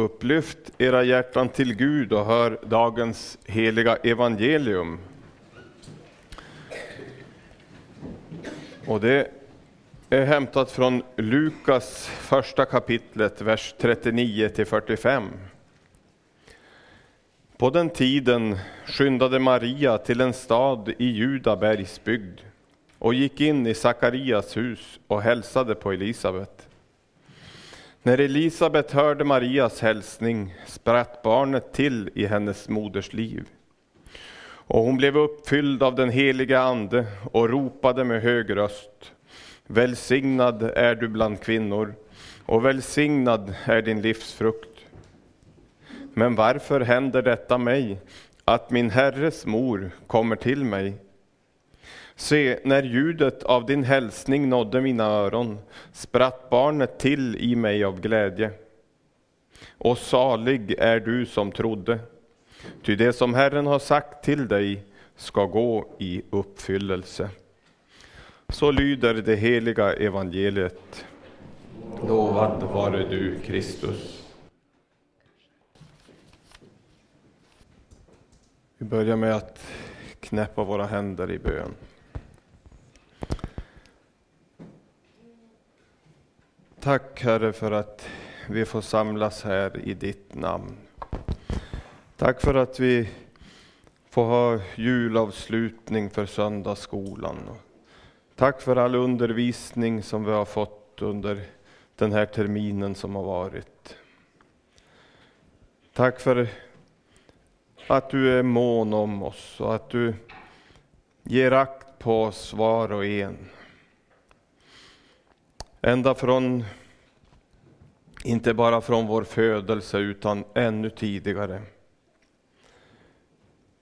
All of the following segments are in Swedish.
Upplyft era hjärtan till Gud och hör dagens heliga evangelium. Och det är hämtat från Lukas första kapitlet, vers 39 till 45. På den tiden skyndade Maria till en stad i Judabergs bygd och gick in i Sakarias hus och hälsade på Elisabet. När Elisabet hörde Marias hälsning spratt barnet till i hennes moders liv. Och hon blev uppfylld av den heliga Ande och ropade med hög röst. Välsignad är du bland kvinnor och välsignad är din livsfrukt. Men varför händer detta mig, att min Herres mor kommer till mig? Se, när ljudet av din hälsning nådde mina öron spratt barnet till i mig av glädje. Och salig är du som trodde, ty det som Herren har sagt till dig ska gå i uppfyllelse. Så lyder det heliga evangeliet. Lovad vare du, Kristus. Vi börjar med att knäppa våra händer i bön. Tack Herre för att vi får samlas här i ditt namn. Tack för att vi får ha julavslutning för söndagsskolan. Tack för all undervisning som vi har fått under den här terminen som har varit. Tack för att du är mån om oss och att du ger akt på oss var och en. Ända från, inte bara från vår födelse, utan ännu tidigare.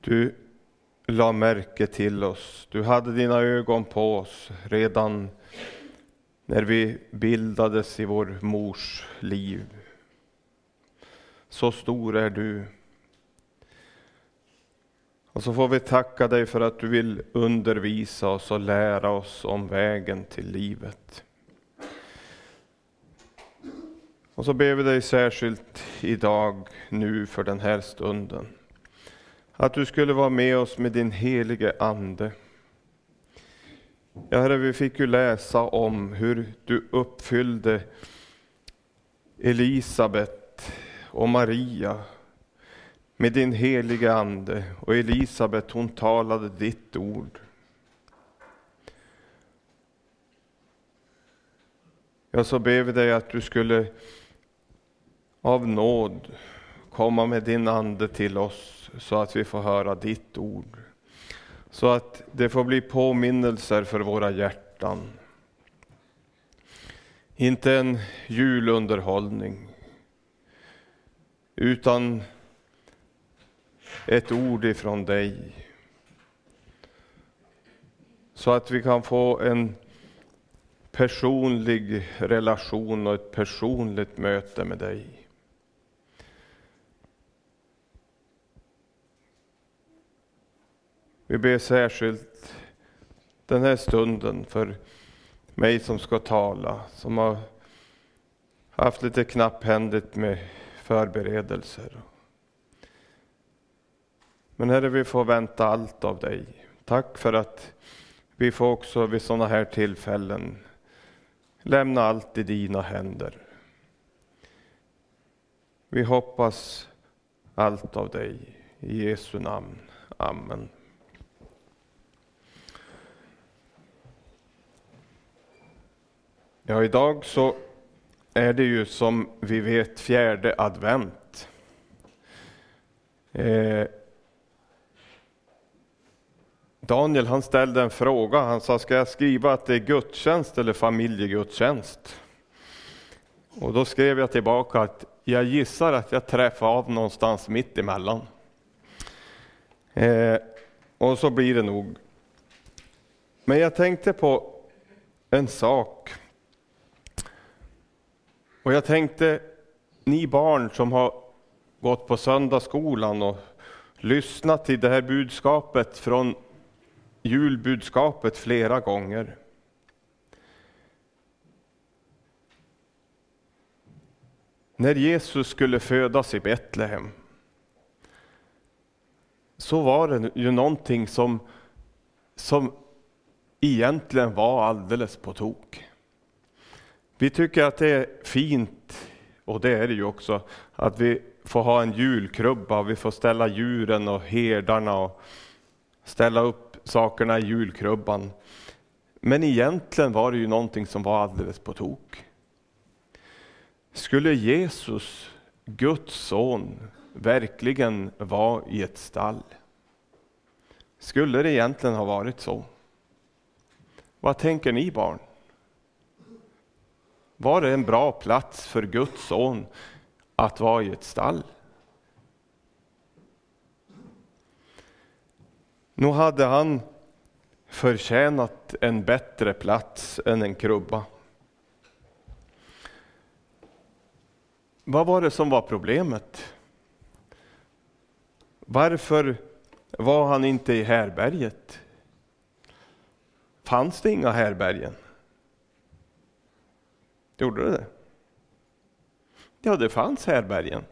Du la märke till oss. Du hade dina ögon på oss redan när vi bildades i vår mors liv. Så stor är du. Och så får vi tacka dig för att du vill undervisa oss och lära oss om vägen till livet. Och så ber vi dig särskilt idag, nu för den här stunden. Att du skulle vara med oss med din helige Ande. Ja, Herre, vi fick ju läsa om hur du uppfyllde Elisabet och Maria med din helige Ande. Och Elisabet, hon talade ditt ord. Ja, så ber vi dig att du skulle av nåd komma med din Ande till oss så att vi får höra ditt ord. Så att det får bli påminnelser för våra hjärtan. Inte en julunderhållning, utan ett ord ifrån dig. Så att vi kan få en personlig relation och ett personligt möte med dig. Vi ber särskilt den här stunden för mig som ska tala, som har haft lite knapphändigt med förberedelser. Men Herre, vi får vänta allt av dig. Tack för att vi får också vid sådana här tillfällen lämna allt i dina händer. Vi hoppas allt av dig. I Jesu namn. Amen. Ja, idag så är det ju som vi vet fjärde advent. Eh, Daniel han ställde en fråga, han sa ska jag skriva att det är gudstjänst eller familjegudstjänst? Och då skrev jag tillbaka att jag gissar att jag träffar av någonstans mitt emellan. Eh, och så blir det nog. Men jag tänkte på en sak och jag tänkte, ni barn som har gått på söndagsskolan och lyssnat till det här budskapet från julbudskapet flera gånger. När Jesus skulle födas i Betlehem så var det ju någonting som, som egentligen var alldeles på tok. Vi tycker att det är fint, och det är det ju också, att vi får ha en julkrubba, vi får ställa djuren och herdarna och ställa upp sakerna i julkrubban. Men egentligen var det ju någonting som var alldeles på tok. Skulle Jesus, Guds son, verkligen vara i ett stall? Skulle det egentligen ha varit så? Vad tänker ni barn? Var det en bra plats för Guds son att vara i ett stall? Nog hade han förtjänat en bättre plats än en krubba. Vad var det som var problemet? Varför var han inte i härberget? Fanns det inga härbergen? Gjorde det det? Ja, det fanns härbergen.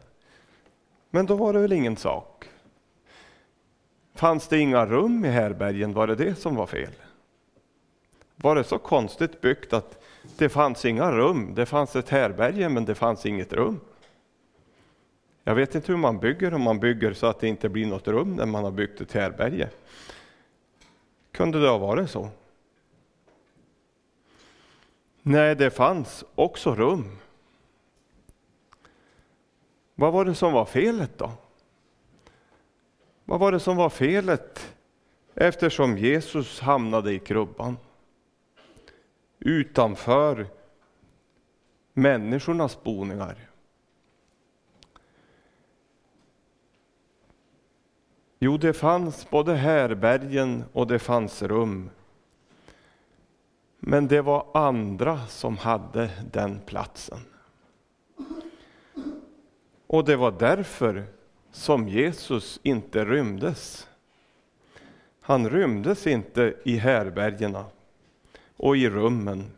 Men då var det väl ingen sak. Fanns det inga rum i härbergen, var det det som var fel? Var det så konstigt byggt att det fanns inga rum? Det fanns ett härberge, men det fanns inget rum. Jag vet inte hur man bygger, om man bygger så att det inte blir något rum när man har byggt ett härberge. Kunde det ha varit så? Nej, det fanns också rum. Vad var det som var felet då? Vad var det som var felet eftersom Jesus hamnade i krubban? Utanför människornas boningar. Jo, det fanns både härbergen och det fanns rum. Men det var andra som hade den platsen. Och det var därför som Jesus inte rymdes. Han rymdes inte i härbergena och i rummen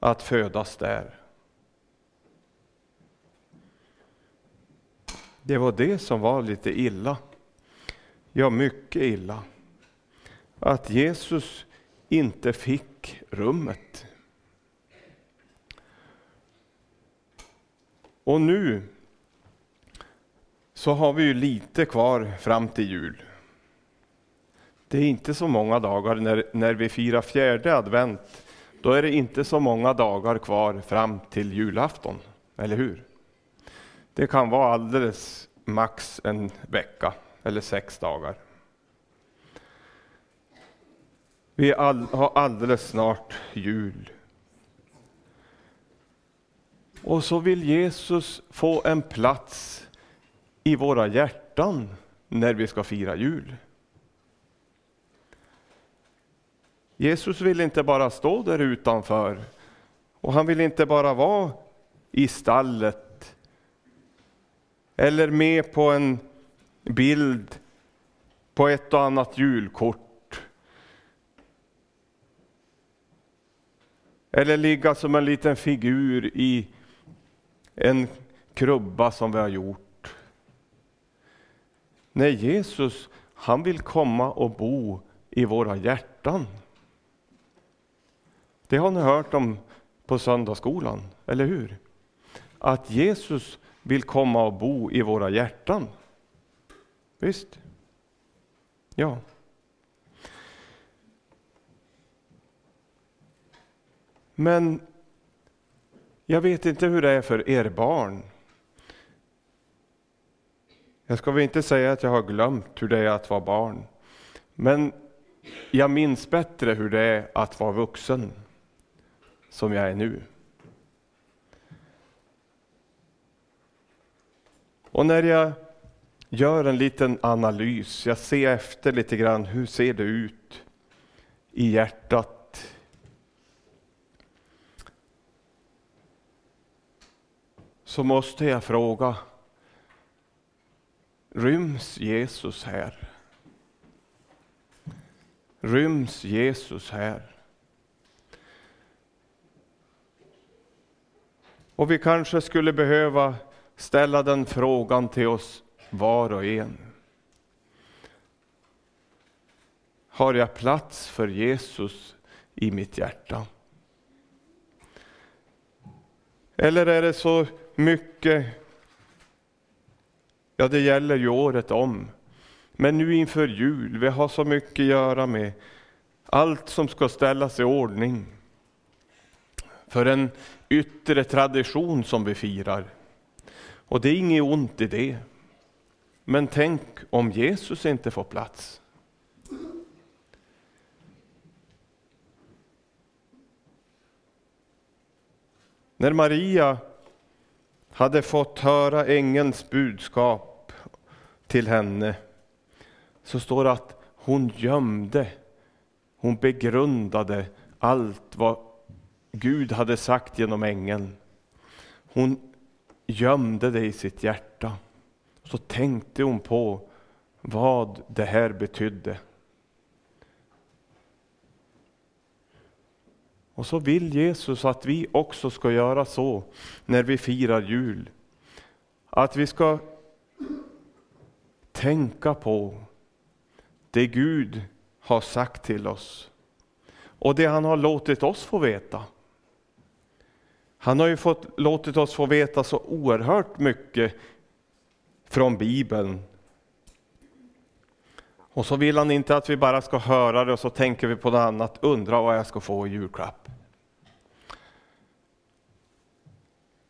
att födas där. Det var det som var lite illa. Ja, mycket illa. Att Jesus inte fick rummet. Och nu så har vi ju lite kvar fram till jul. Det är inte så många dagar när, när vi firar fjärde advent. Då är det inte så många dagar kvar fram till julafton, eller hur? Det kan vara alldeles max en vecka eller sex dagar. Vi all, har alldeles snart jul. Och så vill Jesus få en plats i våra hjärtan när vi ska fira jul. Jesus vill inte bara stå där utanför och han vill inte bara vara i stallet eller med på en bild på ett och annat julkort. Eller ligga som en liten figur i en krubba som vi har gjort. Nej, Jesus, han vill komma och bo i våra hjärtan. Det har ni hört om på söndagsskolan, eller hur? Att Jesus vill komma och bo i våra hjärtan. Visst? Ja. Men jag vet inte hur det är för er barn. Jag ska väl inte säga att jag har glömt hur det är att vara barn, men jag minns bättre hur det är att vara vuxen, som jag är nu. Och när jag gör en liten analys, jag ser efter lite grann, hur ser det ut i hjärtat? Så måste jag fråga, Ryms Jesus här? Ryms Jesus här? Och vi kanske skulle behöva ställa den frågan till oss var och en. Har jag plats för Jesus i mitt hjärta? Eller är det så mycket, ja det gäller ju året om, men nu inför jul, vi har så mycket att göra med allt som ska ställas i ordning för en yttre tradition som vi firar. Och det är inget ont i det. Men tänk om Jesus inte får plats. När Maria hade fått höra ängelns budskap till henne så står det att hon gömde, hon begrundade allt vad Gud hade sagt genom ängeln. Hon gömde det i sitt hjärta. Så tänkte hon på vad det här betydde. Och så vill Jesus att vi också ska göra så när vi firar jul. Att vi ska tänka på det Gud har sagt till oss och det han har låtit oss få veta. Han har ju fått, låtit oss få veta så oerhört mycket från Bibeln. Och så vill han inte att vi bara ska höra det och så tänker vi på något annat, undra vad jag ska få i julklapp.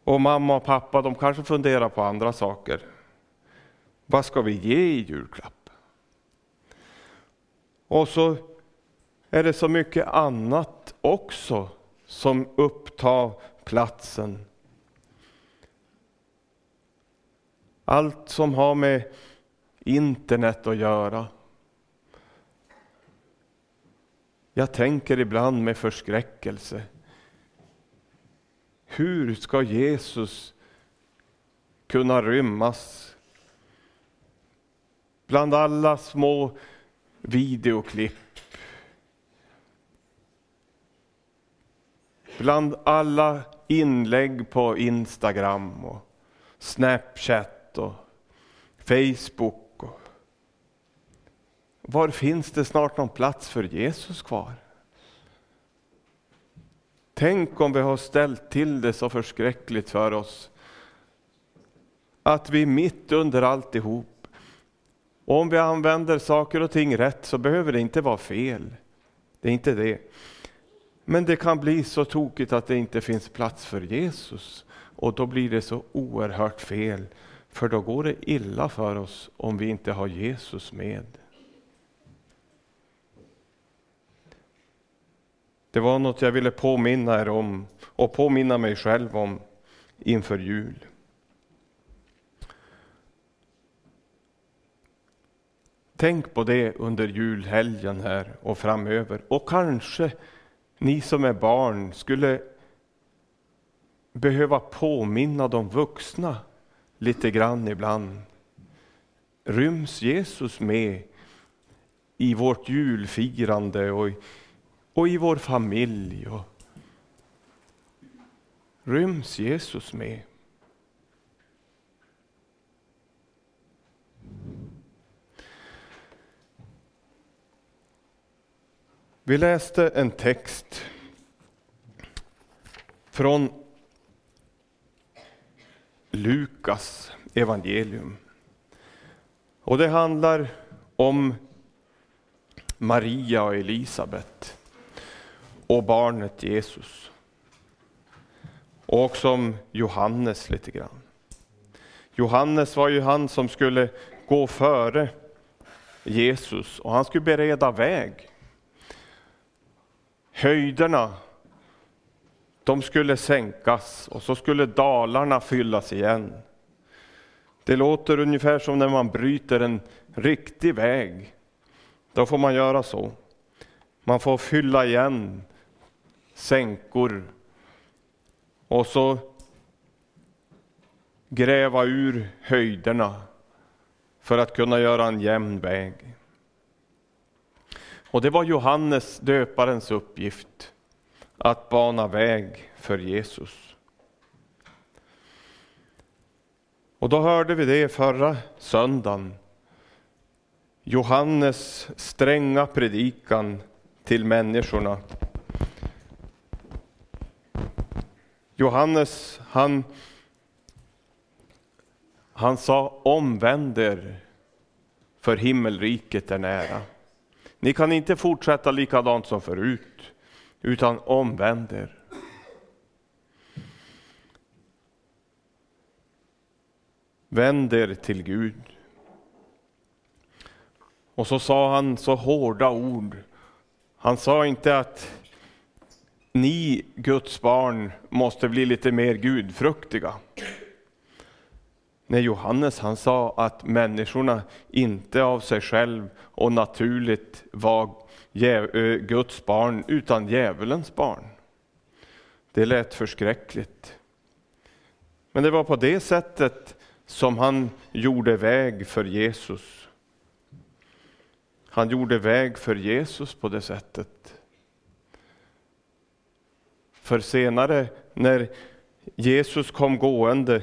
Och mamma och pappa, de kanske funderar på andra saker. Vad ska vi ge i julklapp? Och så är det så mycket annat också som upptar platsen. Allt som har med internet att göra. Jag tänker ibland med förskräckelse. Hur ska Jesus kunna rymmas bland alla små videoklipp bland alla inlägg på Instagram och Snapchat och Facebook. Var finns det snart någon plats för Jesus kvar? Tänk om vi har ställt till det så förskräckligt för oss att vi mitt under alltihop, och om vi använder saker och ting rätt så behöver det inte vara fel. Det är inte det. Men det kan bli så tokigt att det inte finns plats för Jesus och då blir det så oerhört fel. För då går det illa för oss om vi inte har Jesus med. Det var något jag ville påminna er om och påminna mig själv om inför jul. Tänk på det under julhelgen här och framöver och kanske ni som är barn skulle behöva påminna de vuxna lite grann ibland. Ryms Jesus med i vårt julfirande och i, och i vår familj? Och ryms Jesus med? Vi läste en text från Lukas evangelium. Och det handlar om Maria och Elisabet och barnet Jesus. Och också om Johannes lite grann. Johannes var ju han som skulle gå före Jesus och han skulle bereda väg höjderna de skulle sänkas och så skulle dalarna fyllas igen. Det låter ungefär som när man bryter en riktig väg. Då får man göra så. Man får fylla igen sänkor och så gräva ur höjderna för att kunna göra en jämn väg. Och det var Johannes döparens uppgift att bana väg för Jesus. Och då hörde vi det förra söndagen. Johannes stränga predikan till människorna. Johannes, han, han sa omvänd er, för himmelriket är nära. Ni kan inte fortsätta likadant som förut, utan omvänd er. Vänd er till Gud. Och så sa han så hårda ord. Han sa inte att ni Guds barn måste bli lite mer gudfruktiga. Nej, Johannes han sa att människorna inte av sig själv och naturligt var Guds barn utan djävulens barn. Det lät förskräckligt. Men det var på det sättet som han gjorde väg för Jesus. Han gjorde väg för Jesus på det sättet. För senare när Jesus kom gående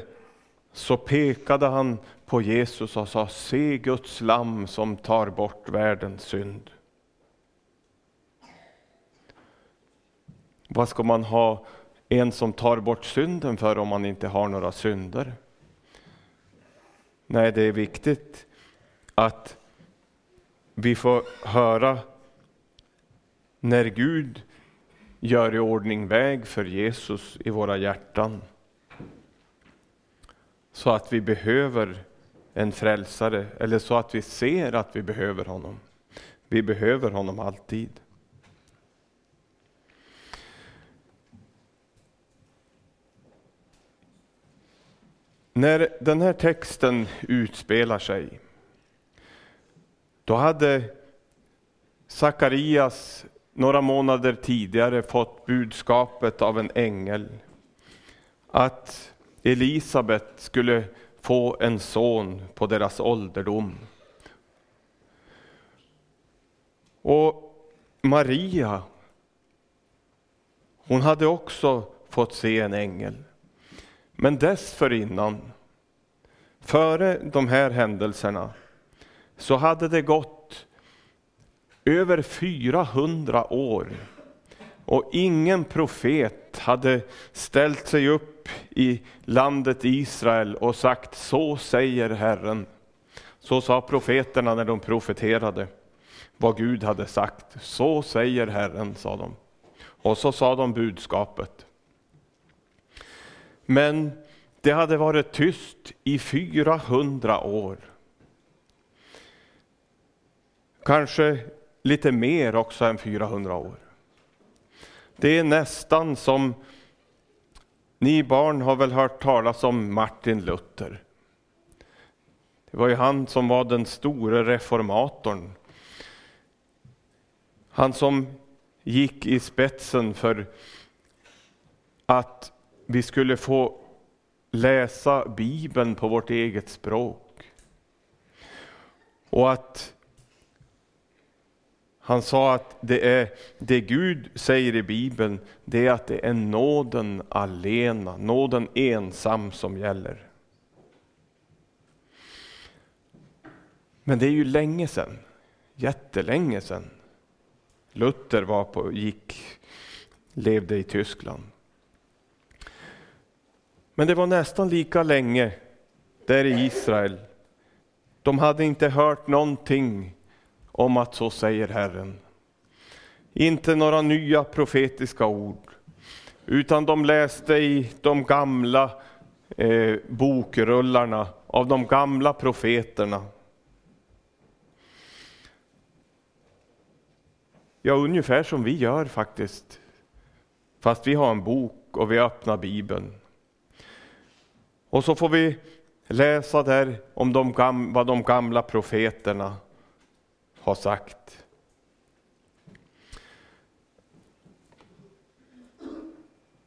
så pekade han på Jesus och sa Se Guds lamm som tar bort världens synd. Vad ska man ha en som tar bort synden för om man inte har några synder? Nej, det är viktigt att vi får höra när Gud gör i ordning väg för Jesus i våra hjärtan. Så att vi behöver en frälsare, eller så att vi ser att vi behöver honom. Vi behöver honom alltid. När den här texten utspelar sig, då hade Sakarias några månader tidigare fått budskapet av en ängel att Elisabet skulle få en son på deras ålderdom. Och Maria, hon hade också fått se en ängel. Men dessförinnan, före de här händelserna, så hade det gått över 400 år och ingen profet hade ställt sig upp i landet Israel och sagt så säger Herren. Så sa profeterna när de profeterade vad Gud hade sagt. Så säger Herren, sa de. Och så sa de budskapet. Men det hade varit tyst i 400 år. Kanske lite mer också än 400 år. Det är nästan som, ni barn har väl hört talas om Martin Luther. Det var ju han som var den store reformatorn. Han som gick i spetsen för att vi skulle få läsa Bibeln på vårt eget språk. Och att han sa att det, är, det Gud säger i Bibeln, det är att det är nåden alena, nåden ensam som gäller. Men det är ju länge sedan, jättelänge sedan. Luther var på, gick, levde i Tyskland. Men det var nästan lika länge där i Israel. De hade inte hört någonting om att så säger Herren. Inte några nya profetiska ord, utan de läste i de gamla eh, bokrullarna av de gamla profeterna. Ja, ungefär som vi gör faktiskt. Fast vi har en bok och vi öppnar Bibeln. Och så får vi läsa där om de gamla, vad de gamla profeterna har sagt.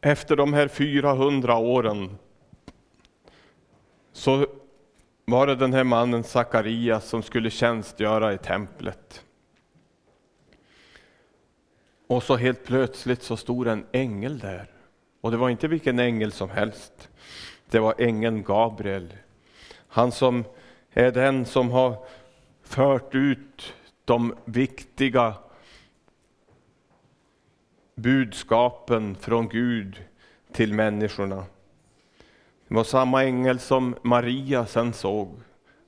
Efter de här 400 åren så var det den här mannen Sakarias som skulle tjänstgöra i templet. Och så helt plötsligt så stod en ängel där. Och det var inte vilken ängel som helst. Det var ängeln Gabriel. Han som är den som har fört ut de viktiga budskapen från Gud till människorna. Det var samma ängel som Maria sen såg.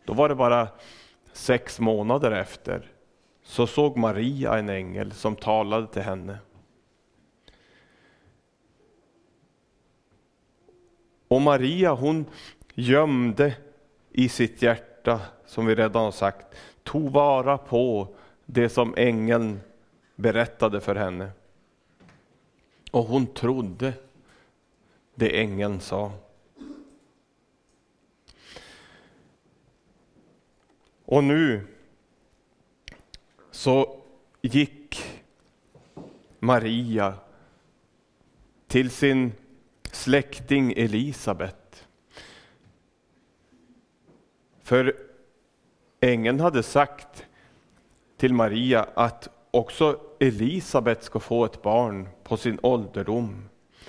Då var det bara sex månader efter. Så såg Maria en ängel som talade till henne. Och Maria hon gömde i sitt hjärta, som vi redan har sagt, tog vara på det som ängeln berättade för henne. Och hon trodde det ängeln sa. Och nu så gick Maria till sin släkting Elisabet. För ängeln hade sagt till Maria att också Elisabet ska få ett barn på sin ålderdom,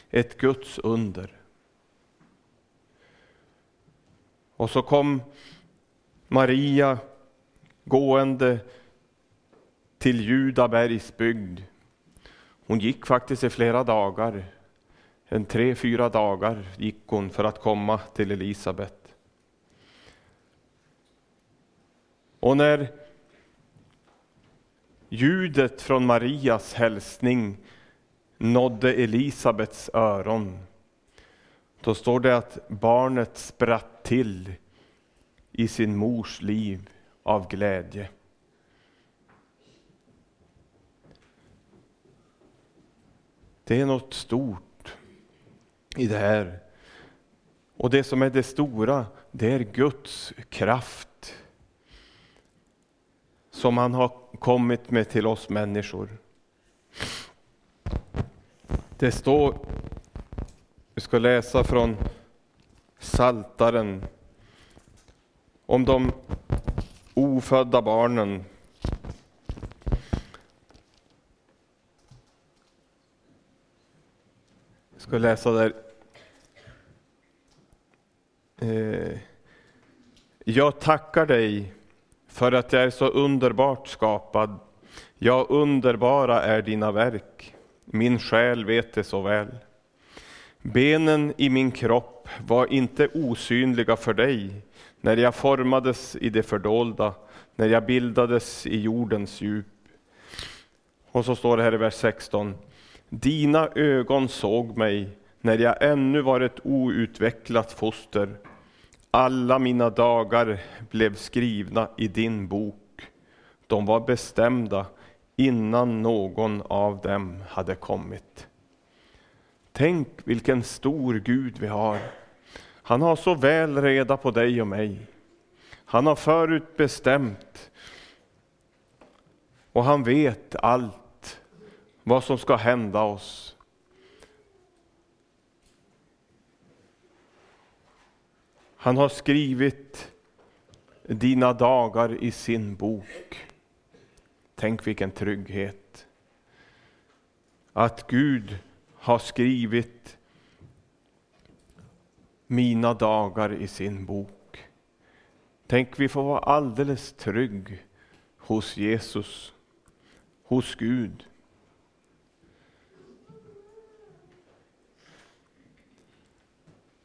ett Guds under. Och så kom Maria gående till Judabergs bygd. Hon gick faktiskt i flera dagar. En tre, fyra dagar gick hon för att komma till Elisabet. Och när ljudet från Marias hälsning nådde Elisabets öron, då står det att barnet spratt till i sin mors liv av glädje. Det är något stort i det här. Och det som är det stora, det är Guds kraft som han har kommit med till oss människor. Det står, vi ska läsa från Saltaren om de ofödda barnen. Jag ska läsa där. Eh, Jag tackar dig för att jag är så underbart skapad. Ja, underbara är dina verk. Min själ vet det så väl. Benen i min kropp var inte osynliga för dig när jag formades i det fördolda, när jag bildades i jordens djup. Och så står det här i vers 16. Dina ögon såg mig när jag ännu var ett outvecklat foster. Alla mina dagar blev skrivna i din bok. De var bestämda innan någon av dem hade kommit. Tänk vilken stor Gud vi har. Han har så väl reda på dig och mig. Han har förut bestämt och han vet allt vad som ska hända oss. Han har skrivit dina dagar i sin bok. Tänk vilken trygghet. Att Gud har skrivit mina dagar i sin bok. Tänk, vi får vara alldeles trygg hos Jesus, hos Gud.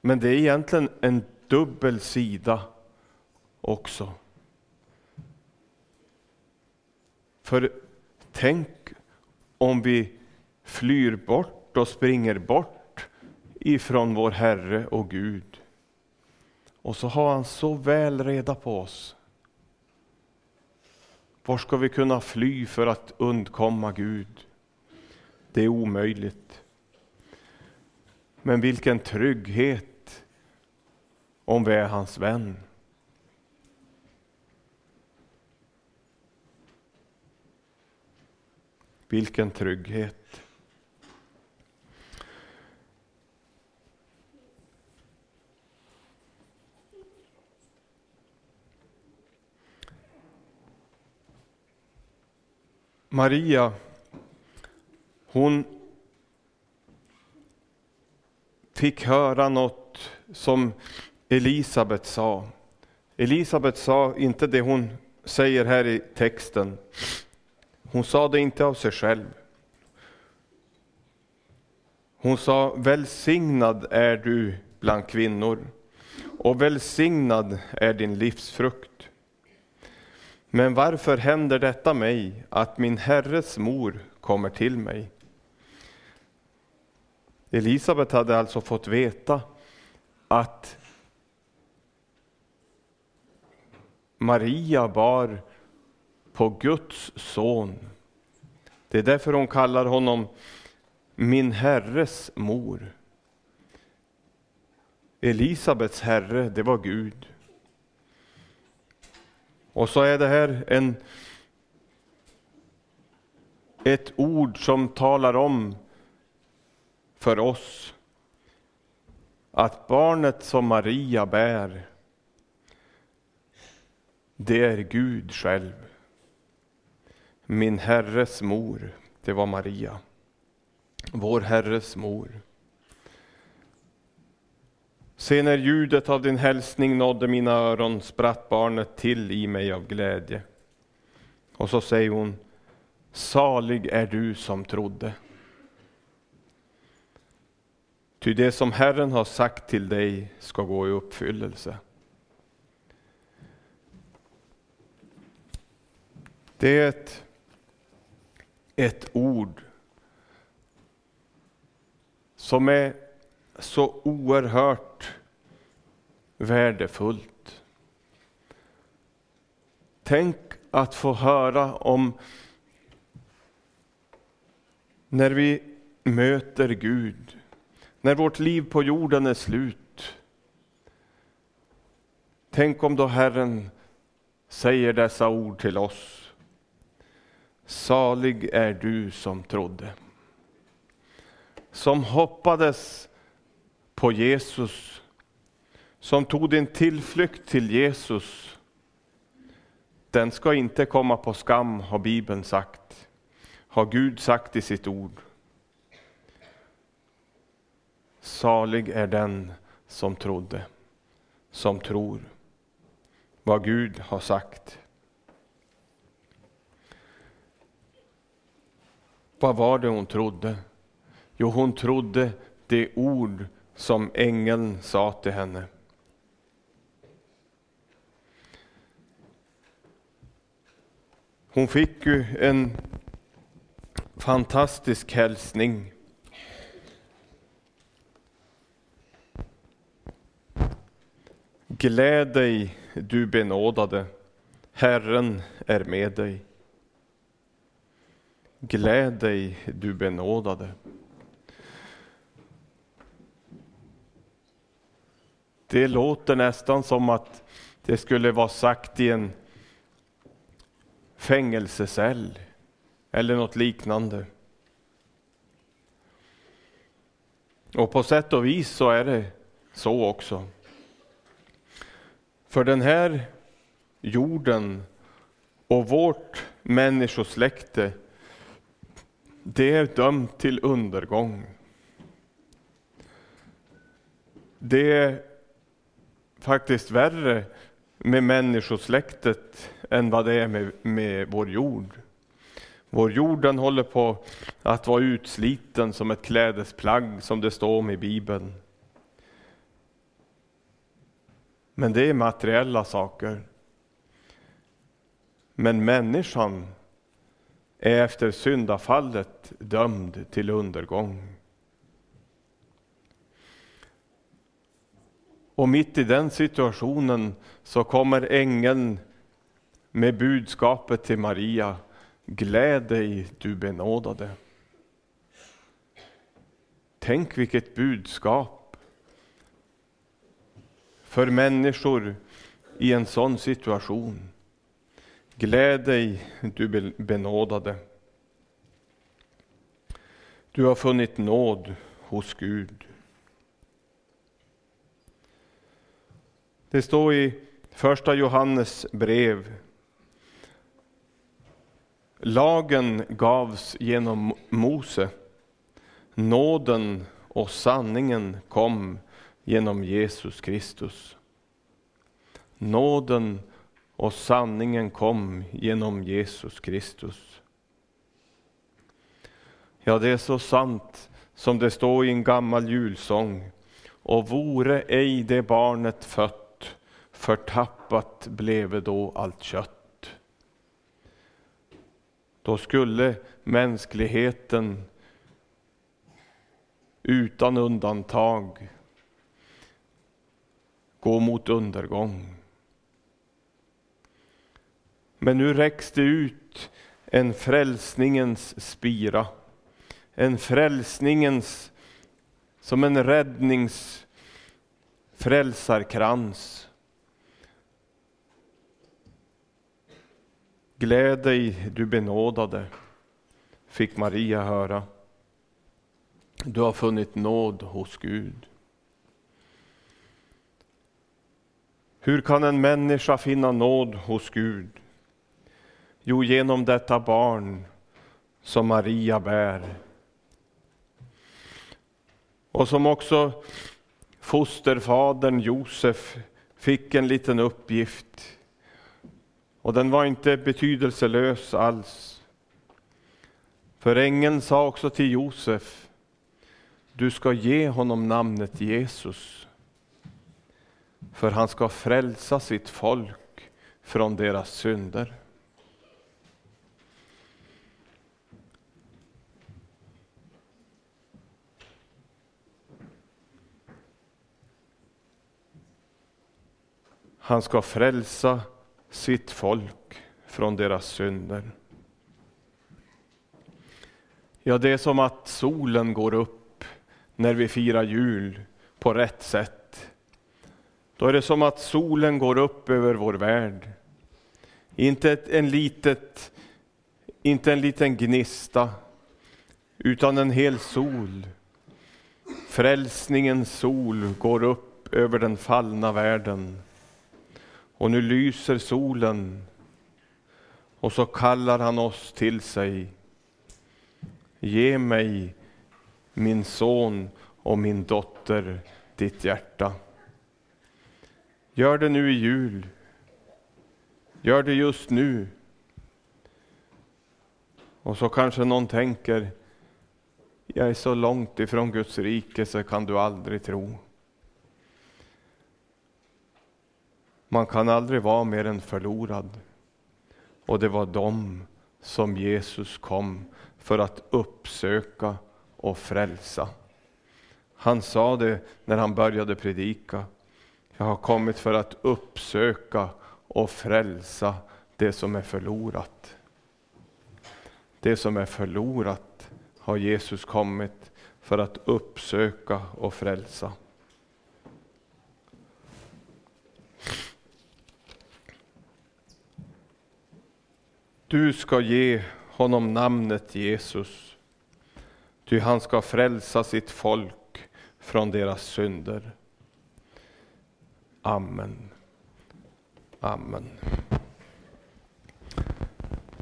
Men det är egentligen en dubbel sida också. För tänk om vi flyr bort och springer bort ifrån vår Herre och Gud. Och så har han så väl reda på oss. Var ska vi kunna fly för att undkomma Gud? Det är omöjligt. Men vilken trygghet om vi är hans vän. Vilken trygghet. Maria, hon fick höra något som Elisabet sa. Elisabet sa inte det hon säger här i texten. Hon sa det inte av sig själv. Hon sa, välsignad är du bland kvinnor och välsignad är din livsfrukt. Men varför händer detta mig, att min Herres mor kommer till mig? Elisabet hade alltså fått veta att Maria bar på Guds son. Det är därför hon kallar honom min Herres mor. Elisabets herre, det var Gud. Och så är det här en, ett ord som talar om för oss att barnet som Maria bär, det är Gud själv. Min Herres mor, det var Maria. Vår Herres mor. Se när ljudet av din hälsning nådde mina öron spratt barnet till i mig av glädje. Och så säger hon, salig är du som trodde. Ty det som Herren har sagt till dig ska gå i uppfyllelse. Det är ett, ett ord som är så oerhört värdefullt. Tänk att få höra om när vi möter Gud, när vårt liv på jorden är slut. Tänk om då Herren säger dessa ord till oss. Salig är du som trodde som hoppades på Jesus, som tog din tillflykt till Jesus, den ska inte komma på skam, har Bibeln sagt, har Gud sagt i sitt ord. Salig är den som trodde, som tror vad Gud har sagt. Vad var det hon trodde? Jo, hon trodde det ord som ängeln sa till henne. Hon fick ju en fantastisk hälsning. Gläd dig, du benådade, Herren är med dig. Gläd dig, du benådade. Det låter nästan som att det skulle vara sagt i en fängelsecell eller något liknande. Och på sätt och vis så är det så också. För den här jorden och vårt människosläkte, det är dömt till undergång. Det är faktiskt värre med människosläktet än vad det är med, med vår jord. Vår jord den håller på att vara utsliten som ett klädesplagg som det står om i Bibeln. Men det är materiella saker. Men människan är efter syndafallet dömd till undergång. Och mitt i den situationen så kommer ängeln med budskapet till Maria. Gläd dig, du benådade. Tänk vilket budskap för människor i en sån situation. Gläd dig, du benådade. Du har funnit nåd hos Gud. Det står i första Johannes brev. Lagen gavs genom Mose. Nåden och sanningen kom genom Jesus Kristus. Nåden och sanningen kom genom Jesus Kristus. Ja, det är så sant som det står i en gammal julsång. Och vore ej det barnet fött, förtappat bleve då allt kött. Då skulle mänskligheten utan undantag gå mot undergång. Men nu räcks det ut en frälsningens spira. En frälsningens, som en räddnings frälsarkrans. Gläd dig, du benådade, fick Maria höra. Du har funnit nåd hos Gud. Hur kan en människa finna nåd hos Gud? Jo, genom detta barn som Maria bär. Och som också fosterfadern Josef fick en liten uppgift. Och den var inte betydelselös alls. För ängeln sa också till Josef, du ska ge honom namnet Jesus. För han ska frälsa sitt folk från deras synder. Han ska frälsa sitt folk från deras synder. Ja, det är som att solen går upp när vi firar jul på rätt sätt. Då är det som att solen går upp över vår värld. Inte en, litet, inte en liten gnista, utan en hel sol. Frälsningens sol går upp över den fallna världen. Och nu lyser solen och så kallar han oss till sig. Ge mig, min son och min dotter, ditt hjärta. Gör det nu i jul. Gör det just nu. Och så kanske någon tänker, jag är så långt ifrån Guds rike så kan du aldrig tro. Man kan aldrig vara mer än förlorad. Och det var dem som Jesus kom för att uppsöka och frälsa. Han sa det när han började predika. Jag har kommit för att uppsöka och frälsa det som är förlorat. Det som är förlorat har Jesus kommit för att uppsöka och frälsa. Du ska ge honom namnet Jesus, ty han ska frälsa sitt folk från deras synder. Amen. Amen.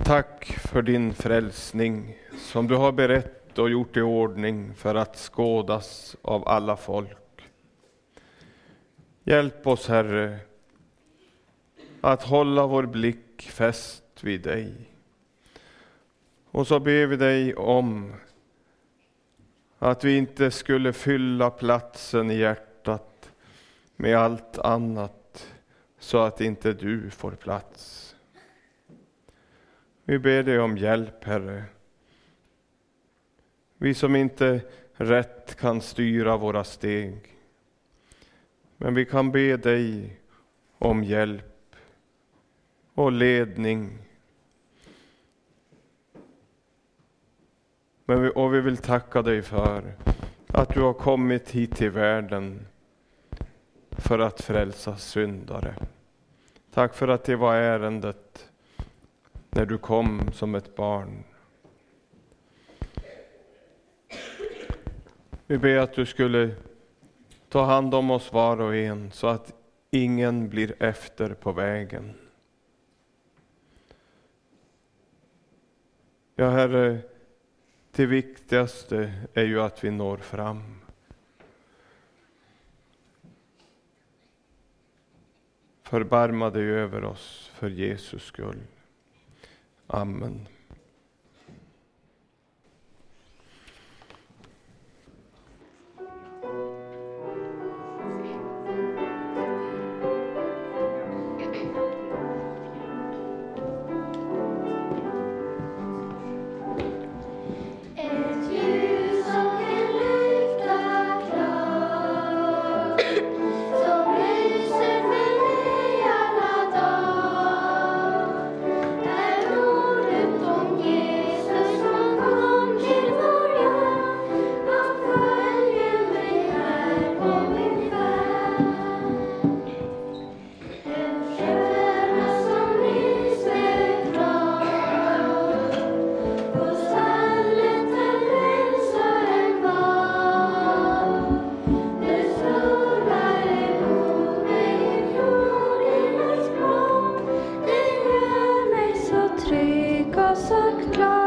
Tack för din frälsning som du har berett och gjort i ordning för att skådas av alla folk. Hjälp oss, Herre, att hålla vår blick fäst vid dig. Och så ber vi dig om att vi inte skulle fylla platsen i hjärtat med allt annat så att inte du får plats. Vi ber dig om hjälp, Herre. Vi som inte rätt kan styra våra steg. Men vi kan be dig om hjälp och ledning Men vi, och vi vill tacka dig för att du har kommit hit till världen för att frälsa syndare. Tack för att det var ärendet när du kom som ett barn. Vi ber att du skulle ta hand om oss var och en så att ingen blir efter på vägen. Ja, Herre, det viktigaste är ju att vi når fram. Förbarma dig över oss för Jesus skull. Amen. trygg og så klar.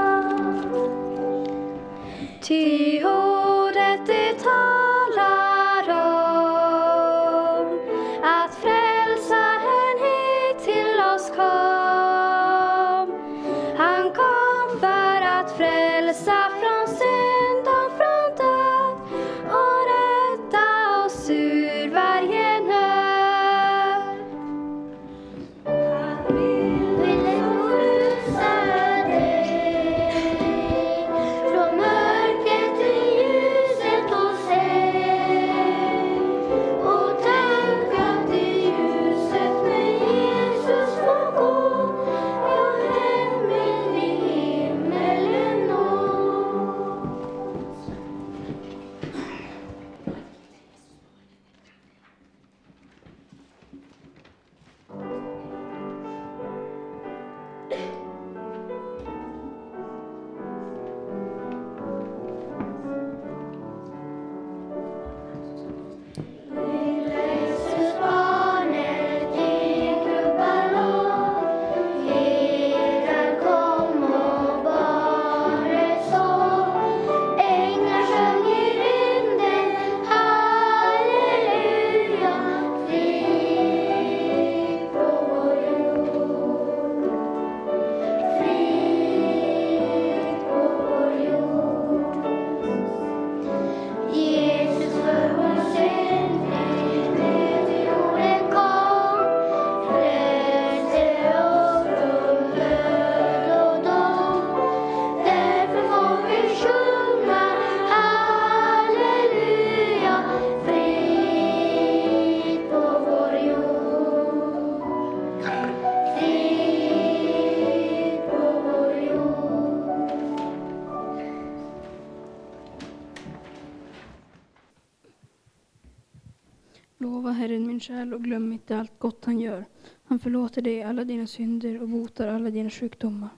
Själ och glöm inte allt gott han gör. Han förlåter dig alla dina synder och botar alla dina sjukdomar.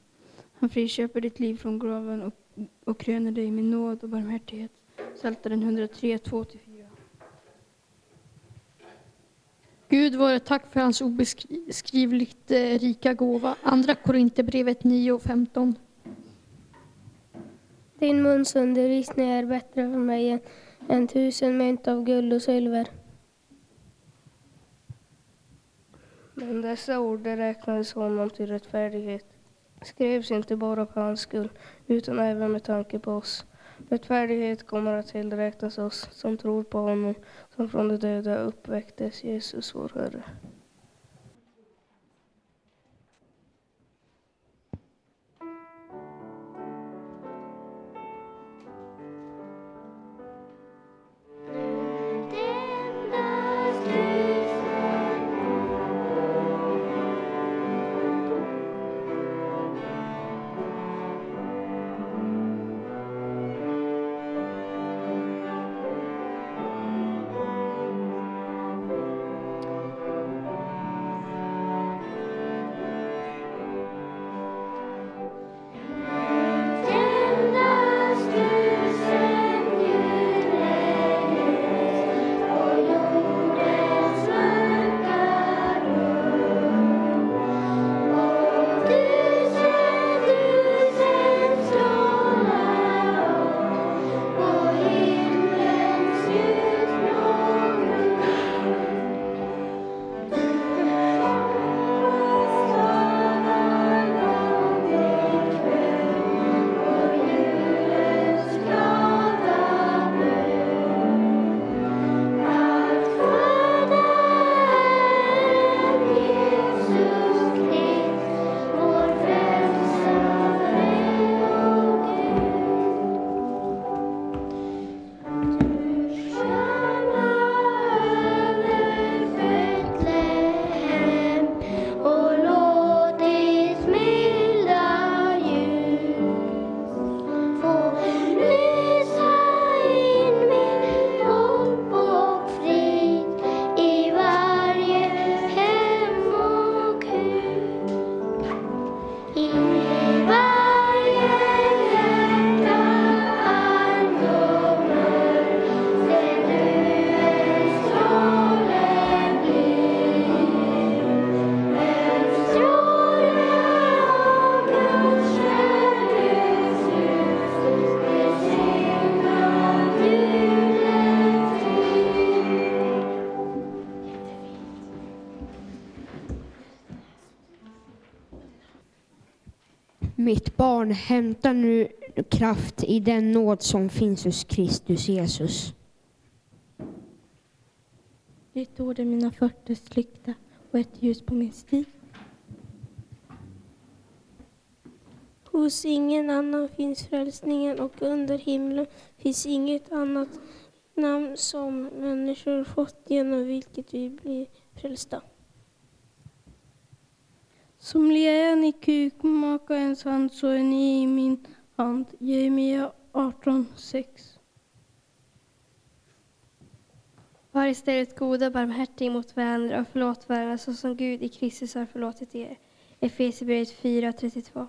Han friköper ditt liv från graven och, och kröner dig med nåd och barmhärtighet. Psaltaren 103, 2-4. Gud vare tack för hans obeskrivligt eh, rika gåva. Andra Korinthierbrevet 9 och 15. Din muns undervisning är bättre för mig än, än tusen mynt av guld och silver. Men dessa ord räknades honom till rättfärdighet, skrevs inte bara på hans skull, utan även med tanke på oss. Rättfärdighet kommer att tillräknas oss som tror på honom som från de döda uppväcktes, Jesus vår Herre. Barn, hämta nu kraft i den nåd som finns hos Kristus Jesus. Ditt ord är mina fötters lykta och ett ljus på min stig. Hos ingen annan finns frälsningen och under himlen finns inget annat namn som människor fått genom vilket vi blir frälsta. Som lejon i kukmakarens hand så är ni i min hand. Jeremia 18.6 Var istället goda och barmhärtiga mot varandra och förlåt varandra så som Gud i Kristus har förlåtit er. Efesierbrevet 4.32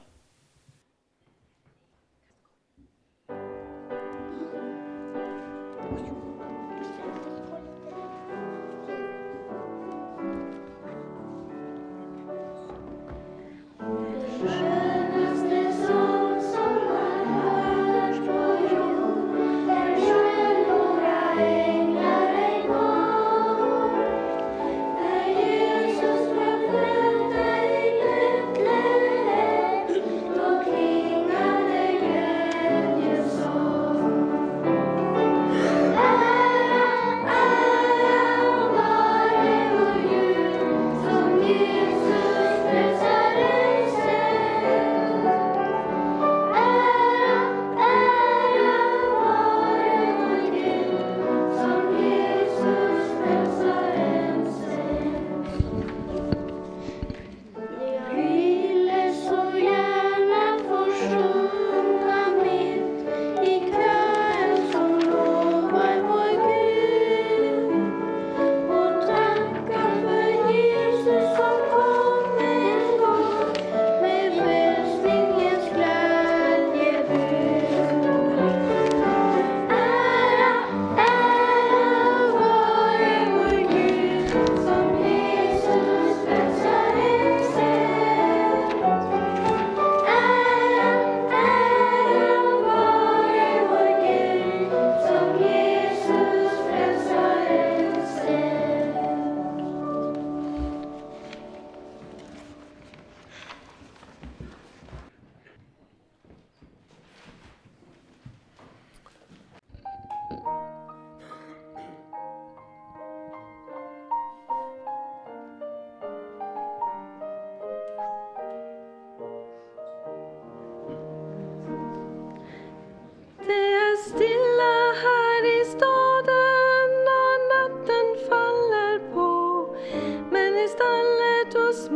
Men i stallet hos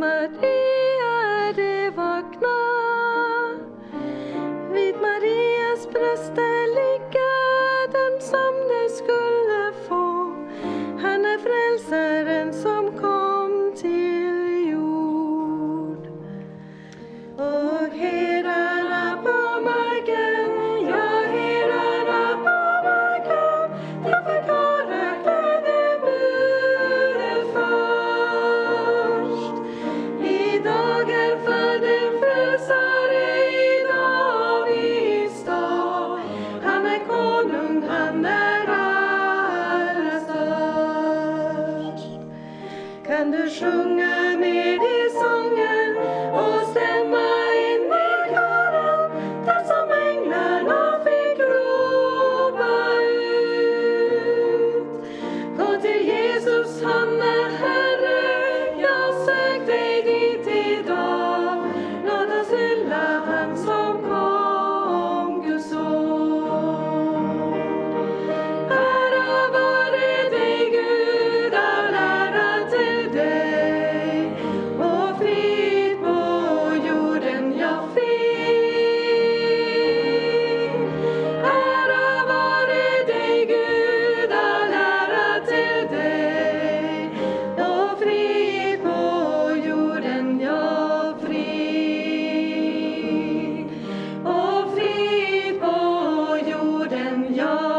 안녕.